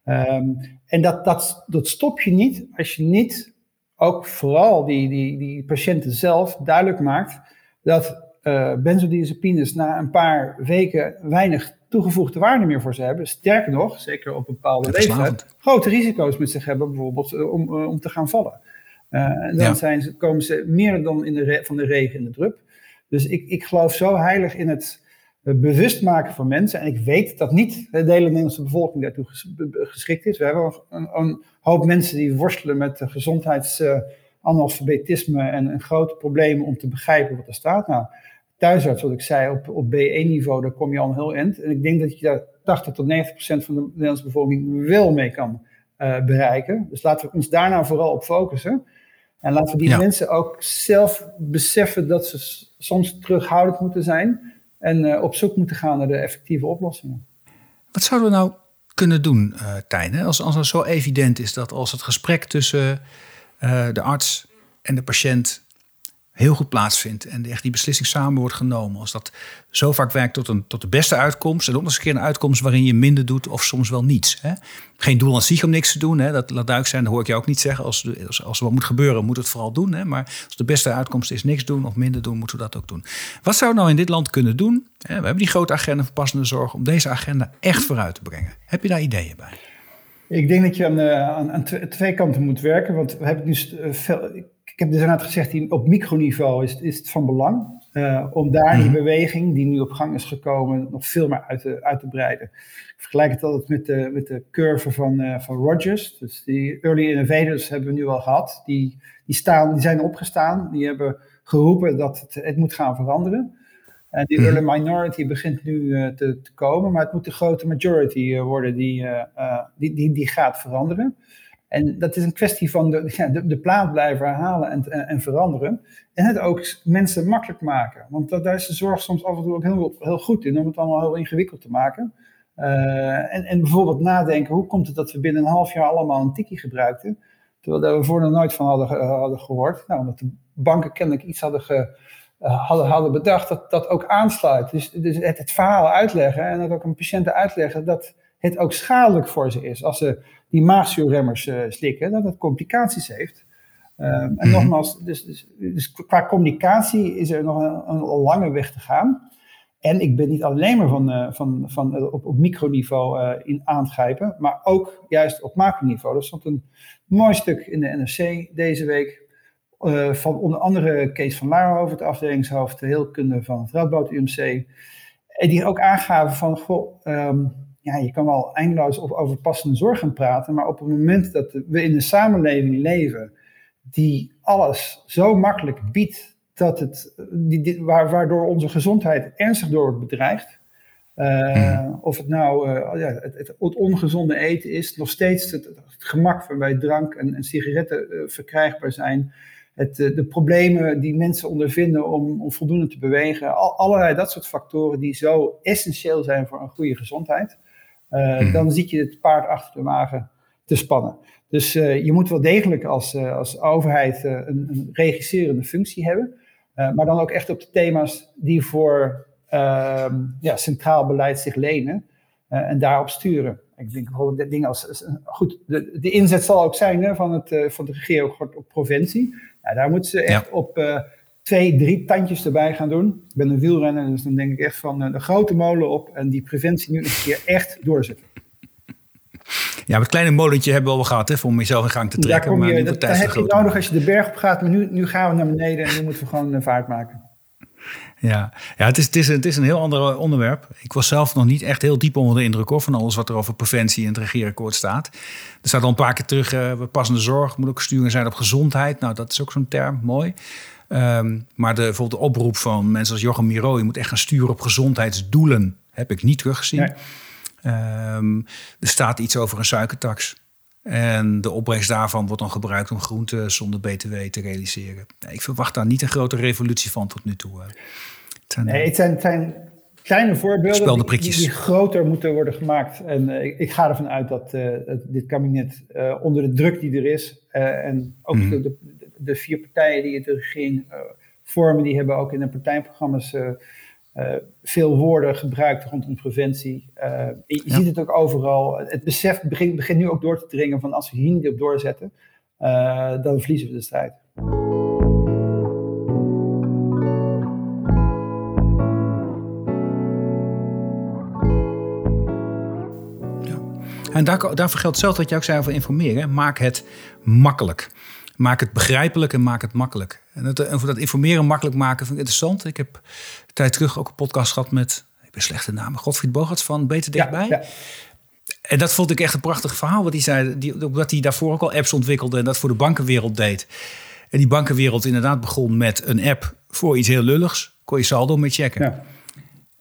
S1: Um, en dat, dat, dat stop je niet als je niet ook vooral die, die, die patiënten zelf duidelijk maakt dat benzodiazepines na een paar weken weinig toegevoegde waarde meer voor ze hebben. Sterker nog, zeker op een bepaalde leeftijd, grote risico's met zich hebben, bijvoorbeeld om, om te gaan vallen. en dan zijn ze, komen ze meer dan in de van de regen in de drup. Dus ik, ik geloof zo heilig in het eh, bewust maken van mensen. En ik weet dat niet de hele Nederlandse bevolking daartoe geschikt is. We hebben een, een hoop mensen die worstelen met gezondheidsanalfabetisme en, en grote problemen om te begrijpen wat er staat. Nou, thuisarts, wat ik zei, op, op B1-niveau, daar kom je al een heel eind. En ik denk dat je daar 80 tot 90 procent van de Nederlandse bevolking wel mee kan uh, bereiken. Dus laten we ons daar nou vooral op focussen. En laten we die mensen ook zelf beseffen dat ze soms terughoudend moeten zijn en uh, op zoek moeten gaan naar de effectieve oplossingen.
S2: Wat zouden we nou kunnen doen, uh, Tijn? Als, als het zo evident is dat als het gesprek tussen uh, de arts en de patiënt heel goed plaatsvindt en echt die beslissing samen wordt genomen. Als dat zo vaak werkt tot, een, tot de beste uitkomst. En ook nog eens een keer een uitkomst waarin je minder doet of soms wel niets. Hè? Geen doel aan zich om niks te doen. Hè? Dat laat duidelijk zijn, dat hoor ik je ook niet zeggen. Als, als, als er wat moet gebeuren, moet het vooral doen. Hè? Maar als de beste uitkomst is niks doen of minder doen, moeten we dat ook doen. Wat zou nou in dit land kunnen doen? We hebben die grote agenda van passende zorg om deze agenda echt vooruit te brengen. Heb je daar ideeën bij?
S1: Ik denk dat je aan, eh, aan, aan twee kanten moet werken. Want we hebben nu eh, veel, heb dus inderdaad gezegd, op microniveau is, is het van belang uh, om daar die mhm. beweging die nu op gang is gekomen nog veel meer uit te, uit te breiden. Ik vergelijk het altijd met de, met de curve van, uh, van Rogers. Dus die early innovators hebben we nu al gehad. Die, die, staan, die zijn opgestaan, die hebben geroepen dat het, het moet gaan veranderen. En die mhm. early minority begint nu uh, te, te, komen, maar het moet de grote majority worden die, die, die, die gaat veranderen. En dat is een kwestie van de, ja, de, de plaat blijven herhalen en, en, veranderen. En het ook mensen makkelijk maken. Want dat, daar is de zorg soms af en toe ook heel, heel goed in om het allemaal heel ingewikkeld te maken. Uh, en, en bijvoorbeeld nadenken, hoe komt het dat we binnen een half jaar allemaal een tikkie gebruikten? Terwijl we voor nog nooit van hadden, hadden gehoord. Nou, omdat de banken kennelijk iets hadden, ge, uh, hadden, hadden bedacht dat dat ook aansluit. Dus, dus het, het verhaal uitleggen en dat ook aan patiënten uitleggen dat het ook schadelijk voor ze is. Als ze die maagzuurremmers uh, slikken, dat het complicaties heeft. Um, en mhm. nogmaals, dus, dus, dus, qua communicatie is er nog een, een, lange weg te gaan. En ik ben niet alleen maar van, uh, van, van uh, op, op microniveau uh, in aangrijpen, maar ook juist op macroniveau. Er stond een mooi stuk in de NRC deze week van onder andere Kees van Laarhoven, het afdelingshoofd de heelkunde van het Radboud UMC. En die ook aangaven van, goh, um, ja, je kan wel eindeloos over passende zorg gaan praten, maar op het moment dat we in een samenleving leven die alles zo makkelijk biedt, dat het, die, waardoor onze gezondheid ernstig door wordt bedreigd, uh, of het nou uh, ja, het, het, ongezonde eten is, nog steeds het, het gemak waarbij drank en, en sigaretten uh, verkrijgbaar zijn, het, de problemen die mensen ondervinden om, om voldoende te bewegen, al, allerlei dat soort factoren die zo essentieel zijn voor een goede gezondheid. Uh, dan zit je het paard achter de wagen te spannen. Dus uh, je moet wel degelijk als, uh, als overheid een, een, regisserende functie hebben. maar dan ook echt op de thema's die voor ehm, ja, centraal beleid zich lenen. en daarop sturen. Ik denk bijvoorbeeld dingen als. Goed, de, de inzet zal ook zijn hè, van, het, van de regering op preventie. Nou, daar moeten ze echt op twee, drie tandjes erbij gaan doen. Ik ben een wielrenner, dus dan denk ik echt van uh, de grote molen op en die preventie nu een keer echt doorzetten.
S2: Ja, het kleine molentje hebben we al gehad hè, om jezelf in gang te trekken.
S1: Daar, kom je, maar dat, heb je nodig als je de berg op gaat, maar nu, nu gaan we naar beneden en nu moeten we gewoon een vaart maken.
S2: Ja, ja het, is, het, is, het is een heel ander onderwerp. Ik was zelf nog niet echt heel diep onder de indruk hoor, van alles wat er over preventie in het regeerakkoord staat. Er staat al een paar keer terug, uh, passende zorg moet ook sturen zijn op gezondheid. Nou, dat is ook zo'n term, mooi. Um, maar de, bijvoorbeeld de oproep van mensen als Jochem Miro... je moet echt gaan sturen op gezondheidsdoelen... heb ik niet teruggezien. Ehm, er staat iets over een suikertax. En de opbrengst daarvan wordt dan gebruikt om groenten zonder BTW te realiseren. ik verwacht daar niet een grote revolutie van tot nu toe. Het
S1: zijn, nee, het zijn, zijn kleine voorbeelden die, die, groter moeten worden gemaakt. En uh, ik, ga ervan uit dat uh, dit kabinet uh, onder de druk die er is... en ook mm. de, de, de, vier partijen die de regering vormen... die hebben ook in hun partijprogramma's veel woorden gebruikt rondom preventie. je ziet het ook overal. Het besef begint, begint nu ook door te dringen van als we hier niet op doorzetten... dan verliezen we de strijd.
S2: En daar, daarvoor geldt hetzelfde wat jij ook zei over informeren. Maak het makkelijk. Maak het begrijpelijk en maak het makkelijk. En, het, en voor dat informeren makkelijk maken vind ik interessant. Ik heb een tijd terug ook een podcast gehad met, ik ben slechte naam, Godfried Bogarts van Beter Dichtbij. Ja, En dat vond ik echt een prachtig verhaal. Wat hij zei, die, omdat hij daarvoor ook al apps ontwikkelde en dat voor de bankenwereld deed. En die bankenwereld inderdaad begon met een app voor iets heel lulligs. Kon je saldo mee checken. Ja.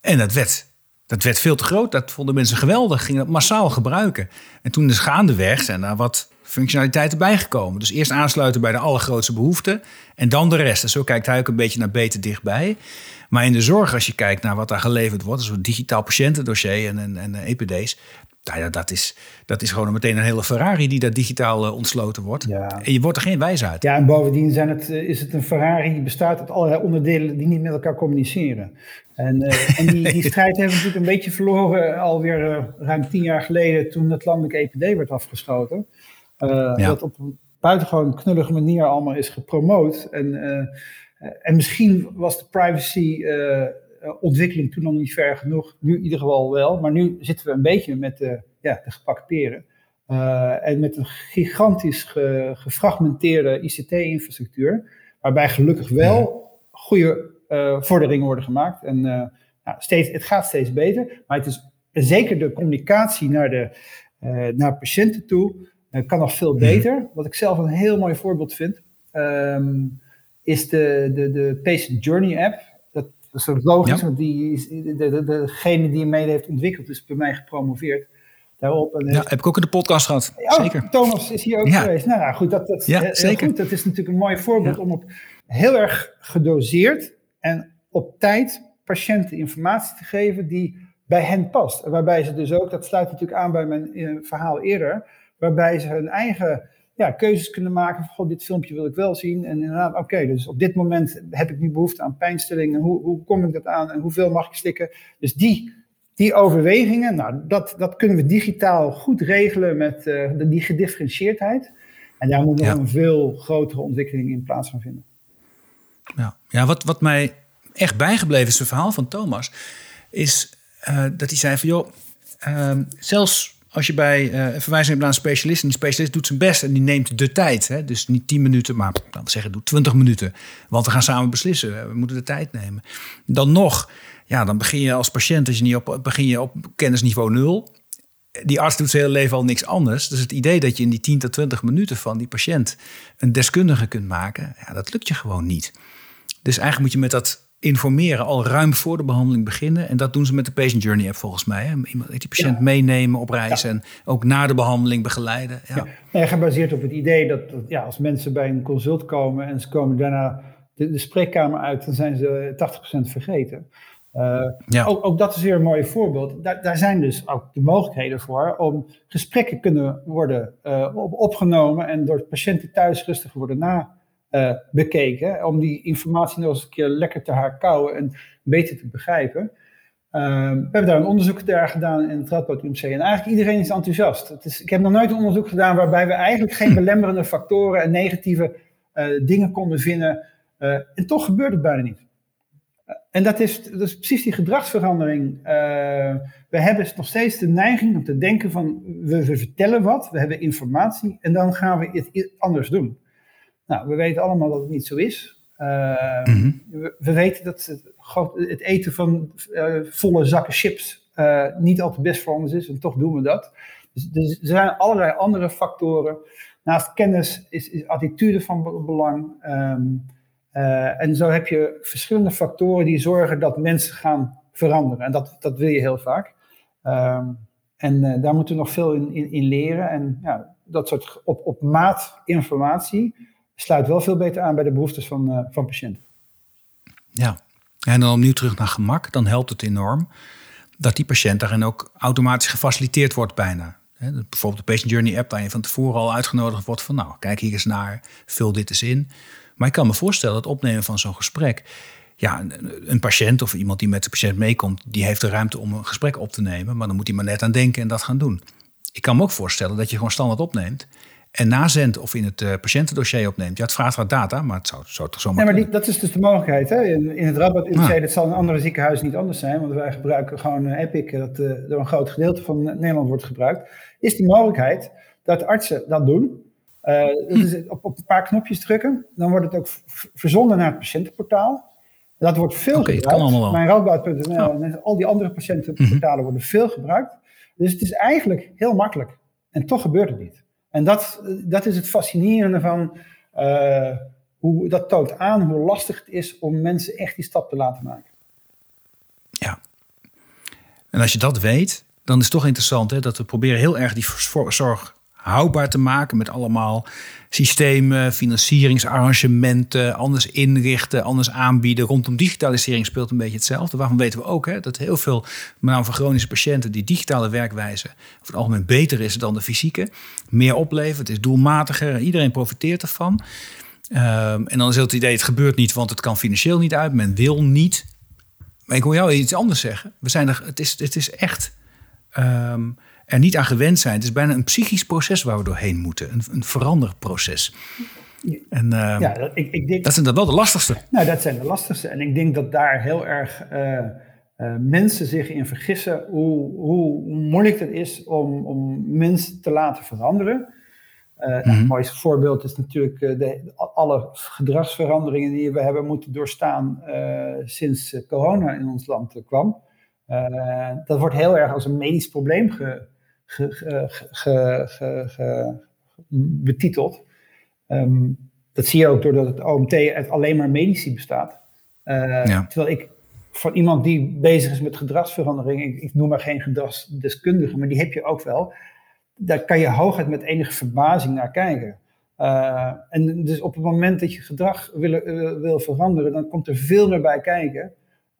S2: En dat werd dat werd veel te groot. Dat vonden mensen geweldig. Gingen dat massaal gebruiken. En toen is gaandeweg zijn daar wat functionaliteiten bijgekomen. Dus eerst aansluiten bij de allergrootste behoeften. En dan de rest. En zo kijkt hij ook een beetje naar beter dichtbij. Maar in de zorg, als je kijkt naar wat daar geleverd wordt, een digitaal patiëntendossier en, en, en EPD's, nou ja, dat is, dat is gewoon meteen een hele Ferrari die daar digitaal uh, ontsloten wordt. Ja. En je wordt er geen wijs uit.
S1: Ja, en bovendien zijn het, eh, is het een Ferrari die bestaat uit allerlei onderdelen die niet met elkaar communiceren. En, uh, en die, die strijd hebben we natuurlijk een beetje verloren alweer uh, ruim tien jaar geleden toen het landelijke EPD werd afgeschoten. Ja. Dat op een buitengewoon knullige manier allemaal is gepromoot. En, en misschien was de privacy eh, ontwikkeling toen nog niet ver genoeg. Nu in ieder geval wel. Maar nu zitten we een beetje met de, ja, de gepakte peren. Eh, en met een gigantisch gefragmenteerde ICT-infrastructuur. Waarbij gelukkig wel goede uh, vorderingen worden gemaakt. En nou, steeds, het gaat steeds beter. Maar het is zeker de communicatie naar, de, naar patiënten toe kan nog veel beter. Wat ik zelf een heel mooi voorbeeld vind. Um, is de, de, de Patient Journey app. Dat is logisch, want die, de, de, degene die hem mede heeft ontwikkeld is bij mij gepromoveerd. Daarop
S2: en ja, heb ik ook in de podcast gehad. zeker.
S1: Thomas is hier ook geweest. Nou, nou goed, dat, dat, ja, zeker. Goed. dat is natuurlijk een mooi voorbeeld om op heel erg gedoseerd en op tijd patiënten informatie te geven die bij hen past. Waarbij ze dus ook, dat sluit natuurlijk aan bij mijn eh, verhaal eerder, waarbij ze hun eigen ja, keuzes kunnen maken van, dit filmpje wil ik wel zien. En inderdaad, oké, dus op dit moment heb ik nu behoefte aan pijnstillingen. Hoe, hoe kom ik dat aan en hoeveel mag ik stikken? Dus die, die overwegingen, nou, dat, dat kunnen we digitaal goed regelen met uh, die gedifferentieerdheid. En daar moet nog een veel grotere ontwikkeling in plaats gaan vinden.
S2: Ja, ja wat, wat mij echt bijgebleven is, het verhaal van Thomas, is uh, dat hij zei van, joh, uh, zelfs als je bij uh, een verwijzing hebt naar een specialist... en die specialist doet zijn best en die neemt de tijd. Hè? Dus niet 10 minuten, maar dan zeggen, doe 20 minuten. Want we gaan samen beslissen. We moeten de tijd nemen. Dan nog, ja, dan begin je als patiënt... Als je niet op, begin je op kennisniveau nul. Die arts doet zijn hele leven al niks anders. Dus het idee dat je in die 10 tot 20 minuten van die patiënt... een deskundige kunt maken, ja, dat lukt je gewoon niet. Dus eigenlijk moet je met dat informeren al ruim voor de behandeling beginnen. En dat doen ze met de Patient Journey app volgens mij. Hè? Iemand die patiënt meenemen op reis en ook na de behandeling begeleiden. Ja.
S1: Ja. gebaseerd op het idee dat, ja, als mensen bij een consult komen en ze komen daarna de, de spreekkamer uit, dan zijn ze 80% vergeten. Uh, ja. ook, ook, dat is weer een mooi voorbeeld. Daar, daar, zijn dus ook de mogelijkheden voor om gesprekken kunnen worden uh, opgenomen en door patiënten thuis rustig worden na uh, bekeken. Om die informatie nog eens een keer lekker te herkauwen en beter te begrijpen. Ehm, we hebben daar een onderzoek daar gedaan in het Radboud UMC. En eigenlijk iedereen is enthousiast. Het is, ik heb nog nooit een onderzoek gedaan waarbij we eigenlijk geen belemmerende factoren en negatieve uh, dingen konden vinden. Uh, en toch gebeurt het bijna niet. en dat is, dat is precies die gedragsverandering. we hebben nog steeds de neiging om te denken van we, we vertellen wat, we hebben informatie en dan gaan we het anders doen. Nou, we weten allemaal dat het niet zo is. Uh, we, weten dat het, het eten van uh, volle zakken chips uh, niet altijd best voor ons is en toch doen we dat. Dus, dus, er zijn allerlei andere factoren. Naast kennis is, is attitude van belang. Um, en zo heb je verschillende factoren die zorgen dat mensen gaan veranderen. En dat, dat wil je heel vaak. Um, En daar moeten we nog veel in, in, in leren. En ja, dat soort op, op maat informatie sluit wel veel beter aan bij de behoeftes van, van patiënten.
S2: Ja, en dan opnieuw terug naar gemak, dan helpt het enorm dat die patiënt daarin ook automatisch gefaciliteerd wordt bijna. bijvoorbeeld de Patient Journey app, waar je van tevoren al uitgenodigd wordt van nou, kijk hier eens naar, vul dit eens in. Maar ik kan me voorstellen dat het opnemen van zo'n gesprek, ja, een, patiënt of iemand die met de patiënt meekomt, die heeft de ruimte om een gesprek op te nemen, maar dan moet hij maar net aan denken en dat gaan doen. Ik kan me ook voorstellen dat je gewoon standaard opneemt en nazendt of in het uh, patiëntendossier opneemt. Ja, het vraagt wat data, maar het zou, zou toch zomaar
S1: Nee, maar die, dat is dus de mogelijkheid. Hè? In, in het Rabat UMC, ah. dat zal in andere ziekenhuizen niet anders zijn, want wij gebruiken gewoon uh, Epic, dat uh, door een groot gedeelte van Nederland wordt gebruikt. Is die mogelijkheid dat artsen dat doen. op, op, een paar knopjes drukken, dan wordt het ook verzonden naar het patiëntenportaal. Dat wordt veel okay, gebruikt. Mijn Radboud.nl en al die andere patiëntenportalen mhm. worden veel gebruikt. Dus het is eigenlijk heel makkelijk. En toch gebeurt het niet. En dat, dat is het fascinerende van, uh, hoe, dat toont aan hoe lastig het is om mensen echt die stap te laten maken.
S2: Ja. En als je dat weet, dan is het toch interessant hè, dat we proberen heel erg die zorg houdbaar te maken met allemaal systemen, financieringsarrangementen, anders inrichten, anders aanbieden. Rondom digitalisering speelt een beetje hetzelfde. Waarvan weten we ook hè, dat heel veel, met name van chronische patiënten, die digitale werkwijze over het algemeen beter is dan de fysieke. Meer oplevert, het is doelmatiger, iedereen profiteert ervan. Um, en dan is het idee, het gebeurt niet, want het kan financieel niet uit, men wil niet. Maar ik wil jou iets anders zeggen. We zijn er, het, is, het is echt. Um, er niet aan gewend zijn. Het is bijna een psychisch proces waar we doorheen moeten. Een, een veranderproces. En uh, ja, ik, ik denk, dat zijn dan wel de lastigste.
S1: Nou, dat zijn de lastigste. En ik denk dat daar heel erg uh, uh, mensen zich in vergissen hoe, hoe moeilijk het is om, om mensen te laten veranderen. Mm -hmm. Het mooiste voorbeeld is natuurlijk de, alle gedragsveranderingen die we hebben moeten doorstaan sinds corona in ons land kwam. Dat wordt heel erg als een medisch probleem ge, betiteld. Ehm, dat zie je ook doordat het OMT uit alleen maar medici bestaat. Uh, Terwijl ik van iemand die bezig is met gedragsverandering, ik, ik, noem maar geen gedragsdeskundige, maar die heb je ook wel. Daar kan je hooguit met enige verbazing naar kijken. Uh, en dus op het moment dat je gedrag wil, uh, wil veranderen, dan komt er veel meer bij kijken.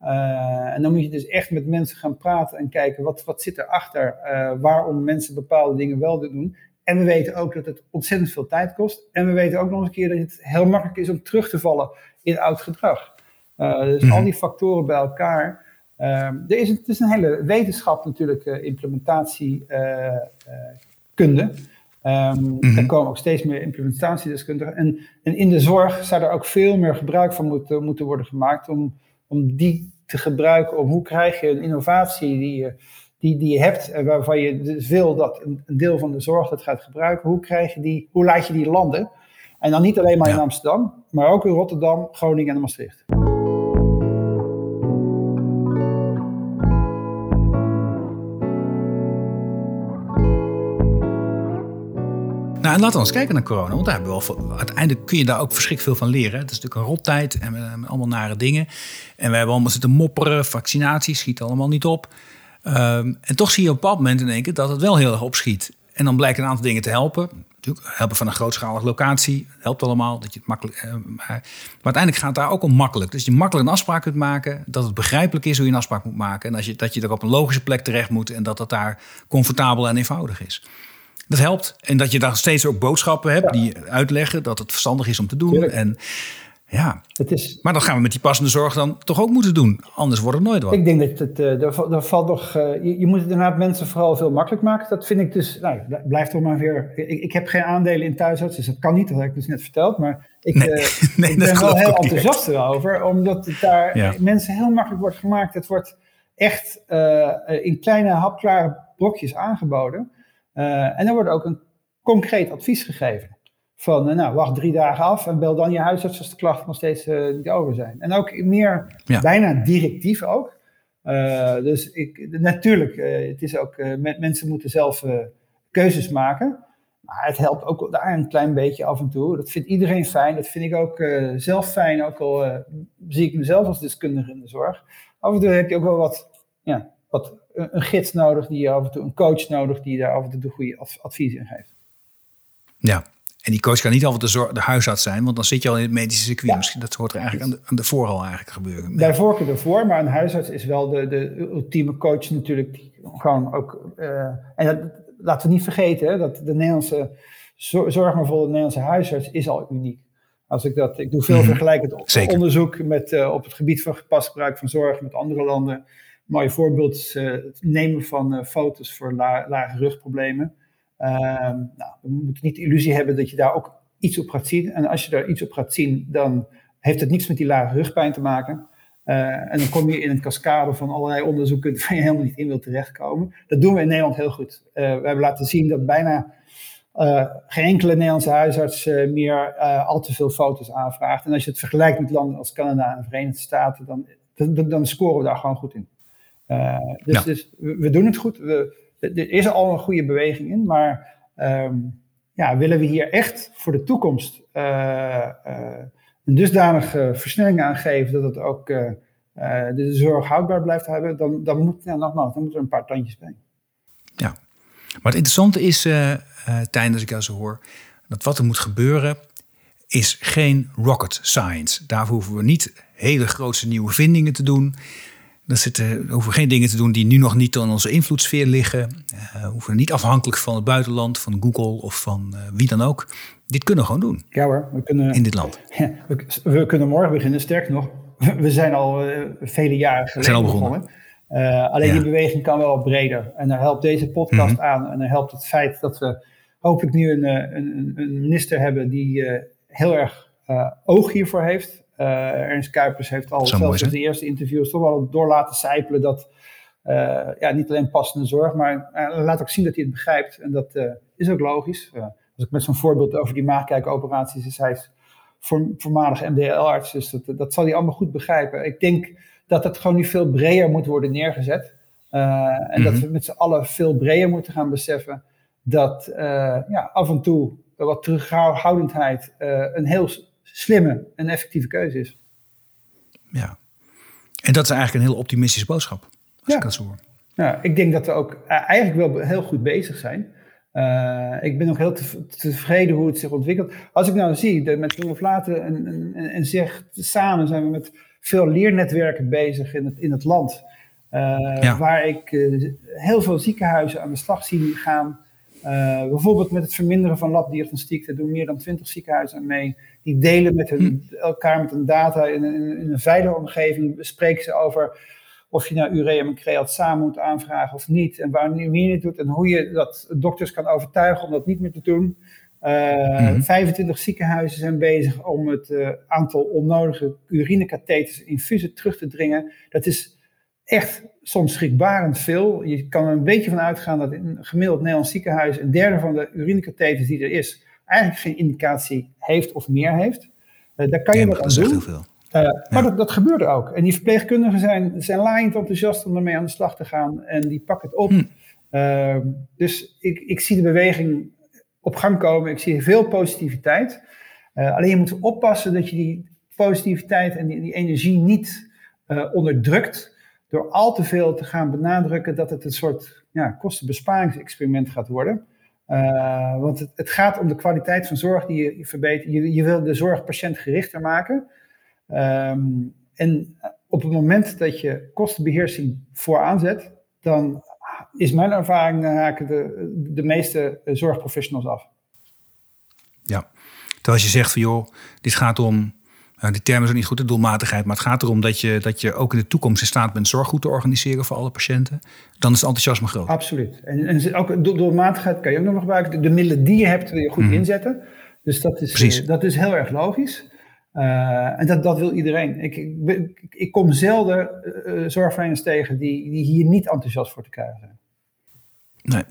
S1: Uh, en dan moet je dus echt met mensen gaan praten en kijken wat, wat zit erachter, uh, waarom mensen bepaalde dingen wel doen. En we weten ook dat het ontzettend veel tijd kost. En we weten ook nog eens een keer dat het heel makkelijk is om terug te vallen in oud gedrag. Uh, dus mm al die factoren bij elkaar. er is een, het is een hele wetenschap natuurlijk, implementatiekunde. Um, mm -hmm. Er komen ook steeds meer implementatiedeskundigen. En, en in de zorg zou er ook veel meer gebruik van moeten, moeten worden gemaakt om om die te gebruiken. Om hoe krijg je een innovatie die je, die, die je hebt en waarvan je dus wil dat een, een deel van de zorg dat gaat gebruiken. Hoe, krijg je die, hoe laat je die landen? En dan niet alleen maar in Amsterdam, maar ook in Rotterdam, Groningen en Maastricht.
S2: En laten we eens kijken naar corona. Want daar hebben we wel, uiteindelijk kun je daar ook verschrikkelijk veel van leren. Het is natuurlijk een rottijd en met, allemaal nare dingen. En we hebben allemaal zitten mopperen. Vaccinatie schiet allemaal niet op. Um, en toch zie je op een bepaald moment in één keer dat het wel heel erg opschiet. En dan blijken een aantal dingen te helpen. Natuurlijk, helpen van een grootschalige locatie. Helpt allemaal. Dat je het makkelijk, uh, maar, uiteindelijk gaat het daar ook om makkelijk. Dus je makkelijk een afspraak kunt maken. Dat het begrijpelijk is hoe je een afspraak moet maken. En als je, dat je er op een logische plek terecht moet. En dat dat daar comfortabel en eenvoudig is. Dat helpt. En dat je daar steeds ook boodschappen hebt die uitleggen dat het verstandig is om te doen. En ja, het is, maar dan gaan we met die passende zorg dan toch ook moeten doen. Anders wordt het nooit wat.
S1: Ik denk dat het, uh, er, valt nog, uh, je, je, moet het inderdaad mensen vooral veel makkelijk maken. Dat vind ik dus, nou, blijft toch maar weer. Ik, ik, heb geen aandelen in thuisarts, dus dat kan niet, dat heb ik dus net verteld. Maar ik, nee, uh, nee, ik ben wel heel enthousiast erover, omdat het daar mensen heel makkelijk wordt gemaakt. Het wordt echt in kleine hapklare brokjes aangeboden. Uh, en er wordt ook een concreet advies gegeven. Van, uh, nou, wacht drie dagen af en bel dan je huisarts als de klachten nog steeds uh, niet over zijn. En ook meer, bijna directief ook. dus ik, natuurlijk, het is ook, met, mensen moeten zelf keuzes maken. Maar het helpt ook daar een klein beetje af en toe. Dat vindt iedereen fijn. Dat vind ik ook zelf fijn, ook al zie ik mezelf als deskundige in de zorg. Af en toe heb je ook wel wat, ja, wat een, gids nodig, die je af en toe een coach nodig, die daar af en toe de goede advies in geeft.
S2: Ja, en die coach kan niet altijd de, de huisarts zijn, want dan zit je al in het medische circuit. Misschien dat hoort er eigenlijk aan de, aan de voor al eigenlijk gebeuren.
S1: Bij voorkeur ervoor, maar een huisarts is wel de, de ultieme coach natuurlijk. Gewoon ook, uh, en dat, laten we niet vergeten dat de Nederlandse zorg maar voor de Nederlandse huisarts is al uniek. Als ik dat, ik doe veel mm vergelijkend onderzoek met, uh, op het gebied van gepast gebruik van zorg met andere landen. Mooi voorbeeld uh, het nemen van foto's voor la, lage rugproblemen. Ehm, nou, we moeten niet de illusie hebben dat je daar ook iets op gaat zien. En als je daar iets op gaat zien, dan heeft het niks met die lage rugpijn te maken. Uh, en dan kom je in een cascade van allerlei onderzoeken waar je helemaal niet in wilt terechtkomen. Dat doen we in Nederland heel goed. We hebben laten zien dat bijna geen enkele Nederlandse huisarts meer al te veel foto's aanvraagt. En als je het vergelijkt met landen als Canada en Verenigde Staten, dan, dan, dan scoren we daar gewoon goed in. Dus, ja. dus we, doen het goed. We, er is al een goede beweging in, maar um, ja, willen we hier echt voor de toekomst uh, uh, een dusdanige versnelling aangeven dat het ook uh, de zorg houdbaar blijft hebben, dan, dan, moet, ja, nogmaals, dan moeten er een paar tandjes bij.
S2: Ja, maar het interessante is, Tijn, als ik jou zo hoor, dat wat er moet gebeuren is geen rocket science. Daarvoor hoeven we niet hele grote nieuwe vindingen te doen. Dan zitten, we hoeven geen dingen te doen die nu nog niet in onze invloedssfeer liggen. Uh, we hoeven niet afhankelijk van het buitenland, van Google of van uh, wie dan ook. Dit kunnen we gewoon doen.
S1: Ja hoor, we kunnen.
S2: In dit land.
S1: Ja, we, we, kunnen morgen beginnen. Sterker nog, we zijn al uh, vele jaren geleden
S2: zijn al begonnen.
S1: alleen ja. die beweging kan wel breder. En daar helpt deze podcast mm -hmm. aan. En daar helpt het feit dat we hopelijk nu een, een, een minister hebben die heel erg oog hiervoor heeft. Uh, Ernst Kuipers heeft al zelfs in de eerste interviews toch wel door laten sijpelen dat uh, ja, niet alleen passende zorg, maar uh, laat ook zien dat hij het begrijpt. En dat is ook logisch. als ik met zo'n voorbeeld over die maagkijkoperaties is, hij is voor, voormalig MDL-arts, dus dat, dat zal hij allemaal goed begrijpen. Ik denk dat het gewoon nu veel breder moet worden neergezet. en mm -hmm. dat mhm. we met z'n allen veel breder moeten gaan beseffen dat ja, af en toe wat terughoudendheid een heel slimme en effectieve keuze is.
S2: Ja, en dat is eigenlijk een heel optimistische boodschap, als ja. ik dat zo hoor.
S1: Ja, ik denk dat we ook eh, eigenlijk wel heel goed bezig zijn. Uh, ik ben ook heel tevreden hoe het zich ontwikkelt. Als ik nou zie, dat met Jonge Vlaten en, en, en zeg, samen zijn we met veel leernetwerken bezig in het, in het land. Uh, ja. Waar ik uh, heel veel ziekenhuizen aan de slag zie gaan. Bijvoorbeeld met het verminderen van labdiagnostiek. Daar doen meer dan twintig ziekenhuizen mee. Die delen met hun, hm. elkaar met hun data in, in, in, een veilige omgeving. Bespreken ze over of je nou ureum en creat samen moet aanvragen of niet. En wanneer je het doet. En hoe je dat dokters kan overtuigen om dat niet meer te doen. Uh, mm 25 ziekenhuizen zijn bezig om het uh, aantal onnodige urinekatheters infusen terug te dringen. Dat is echt soms schrikbarend veel. Je kan er een beetje van uitgaan dat in een gemiddeld Nederlands ziekenhuis een derde van de urinekatheters die er is, eigenlijk geen indicatie heeft of meer heeft. Uh, daar kan je wat aan doen. Veel. Uh, maar dat, dat gebeurt ook. En die verpleegkundigen zijn, zijn laaiend enthousiast om ermee aan de slag te gaan. En die pakken het op. Hm. Uh, dus ik, ik zie de beweging op gang komen. Ik zie veel positiviteit. Uh, alleen je moet oppassen dat je die positiviteit en die, die energie niet onderdrukt. Door al te veel te gaan benadrukken dat het een soort ja, kostenbesparingsexperiment gaat worden. Uh, want het, het, gaat om de kwaliteit van zorg die je, verbetert. Je, je, wil de zorg patiëntgerichter maken. Um, en op het moment dat je kostenbeheersing vooraan zet, dan is mijn ervaring, haken de, de meeste zorgprofessionals af.
S2: Ja, terwijl je zegt van joh, dit gaat om nou, die termen zijn niet goed, de doelmatigheid. Maar het gaat erom dat je, dat je ook in de toekomst in staat bent zorg goed te organiseren voor alle patiënten. Dan is het enthousiasme groot.
S1: Absoluut. En, en ook doelmatigheid kan je ook nog gebruiken. De, middelen die je hebt wil je goed mhm. inzetten. Dus dat is, uh, dat is heel erg logisch. Uh, en dat, dat wil iedereen. Ik, ik, ik kom zelden zorgverleners tegen die, die hier niet enthousiast voor te krijgen zijn.
S2: Nee.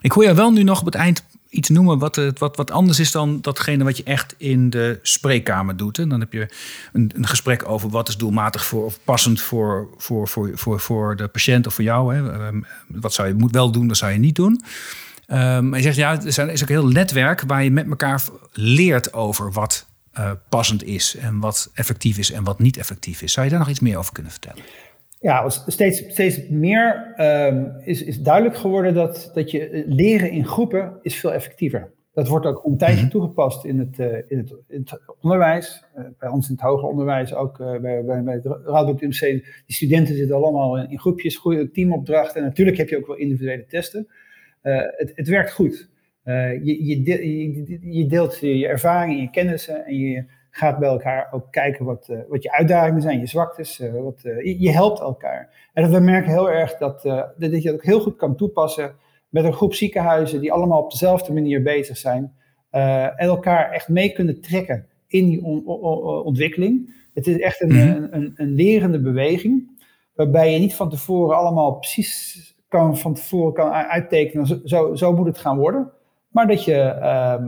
S2: Ik hoor je wel nu nog op het eind iets noemen wat, wat, wat anders is dan datgene wat je echt in de spreekkamer doet. En dan heb je een, een gesprek over wat is doelmatig voor, of passend voor, voor, voor, voor, voor de patiënt of voor jou. Hè. Ehm, wat zou je moet wel doen, dat zou je niet doen. Um, je zegt ja, er is ook een heel netwerk waar je met elkaar leert over wat uh, passend is en wat effectief is en wat niet effectief is. Zou je daar nog iets meer over kunnen vertellen?
S1: Ja, steeds, steeds meer um, is, is duidelijk geworden dat, dat je leren in groepen is veel effectiever. Dat wordt ook een tijdje mhm. toegepast in het, uh, in het, in het onderwijs. Uh, bij ons in het hoger onderwijs, ook uh, bij, bij, bij het Radboud UMC. Die studenten zitten allemaal in, in groepjes, goede teamopdrachten. En natuurlijk heb je ook wel individuele testen. Het, het, werkt goed. je, je, je, je, deelt je ervaringen, je kennissen en je gaat bij elkaar ook kijken wat, wat je uitdagingen zijn, je zwaktes. wat, je, helpt elkaar. En we merken heel erg dat, dat je dat ook heel goed kan toepassen met een groep ziekenhuizen die allemaal op dezelfde manier bezig zijn. En elkaar echt mee kunnen trekken in die ontwikkeling. Het is echt een, mhm. een, een, lerende beweging, waarbij je niet van tevoren allemaal precies kan, van tevoren kan uittekenen, zo, zo moet het gaan worden. Maar dat je uh,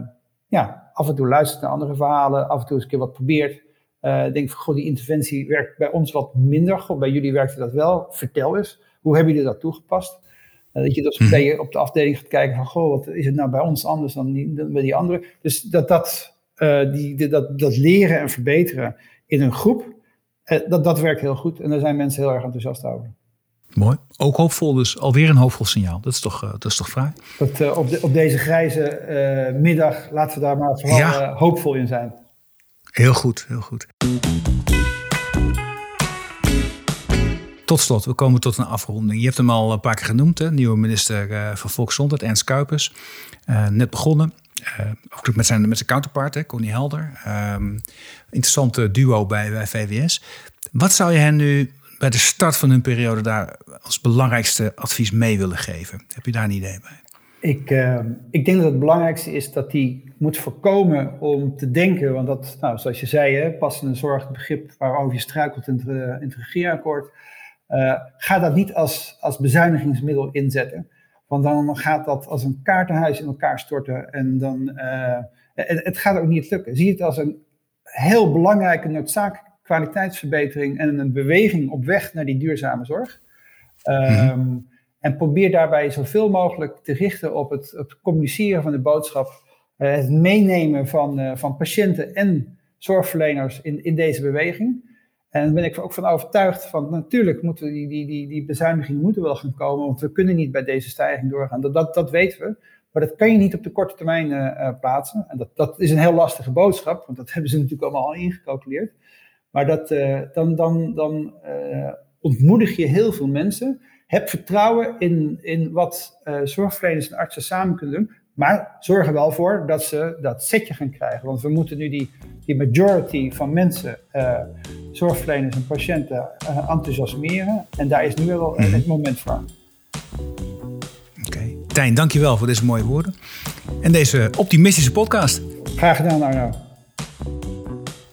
S1: ja, af en toe luistert naar andere verhalen, af en toe eens een keer wat probeert. Uh, denk van, goh, die interventie werkt bij ons wat minder. Goh, bij jullie werkte dat wel. Vertel eens, hoe hebben jullie dat toegepast? Eh, dat je dus mm op de afdeling gaat kijken van, goh, wat is het nou bij ons anders dan, die, dan bij die anderen. Dus dat, dat, uh, die, dat, dat leren en verbeteren in een groep, dat, dat werkt heel goed. En daar zijn mensen heel erg enthousiast over.
S2: Mooi. Ook hoopvol dus. Alweer een hoopvol signaal. Dat is toch, dat is toch fraai?
S1: Dat, op, de, op deze grijze middag laten we daar maar vooral hoopvol in zijn.
S2: Heel goed, heel goed. Tot slot, we komen tot een afronding. Je hebt hem al een paar keer genoemd, hè? nieuwe minister uh, van Volksgezondheid, Ernst Kuipers. Uh, net begonnen, uh, ook met zijn, met zijn counterpart, hè, Connie Helder. Um, interessante duo bij, bij VWS. Wat zou je hen nu bij de start van hun periode daar als belangrijkste advies mee willen geven? Heb je daar een idee bij?
S1: Ik, ik denk dat het belangrijkste is dat hij moet voorkomen om te denken, want dat, nou, zoals je zei, hè, passende zorg, het begrip waarover je struikelt in het, in het regeerakkoord uh, ga dat niet als, als bezuinigingsmiddel inzetten. Want dan gaat dat als een kaartenhuis in elkaar storten. En dan, uh, het, het, gaat ook niet lukken. Zie het als een heel belangrijke noodzakelijke kwaliteitsverbetering en een beweging op weg naar die duurzame zorg. Um, En probeer daarbij zoveel mogelijk te richten op het, het communiceren van de boodschap. Uh, het meenemen van, uh, van patiënten en zorgverleners in, in deze beweging. En daar ben ik ook van overtuigd van natuurlijk moeten die, die, die, die bezuinigingen moeten wel gaan komen, want we kunnen niet bij deze stijging doorgaan. Dat, dat, dat weten we. Maar dat kan je niet op de korte termijn uh, plaatsen. En dat, dat is een heel lastige boodschap, want dat hebben ze natuurlijk allemaal al ingecalculeerd. Maar dat, uh, dan, dan, dan uh, ontmoedig je heel veel mensen. Heb vertrouwen in, in wat zorgverleners en artsen samen kunnen doen. Maar zorg er wel voor dat ze dat setje gaan krijgen. Want we moeten nu die, die majority van mensen, uh, zorgverleners en patiënten, uh, enthousiasmeren. En daar is nu wel mm het moment voor.
S2: Oké. Okay. Tijn, dankjewel voor deze mooie woorden. En deze optimistische podcast.
S1: Graag gedaan, Arno.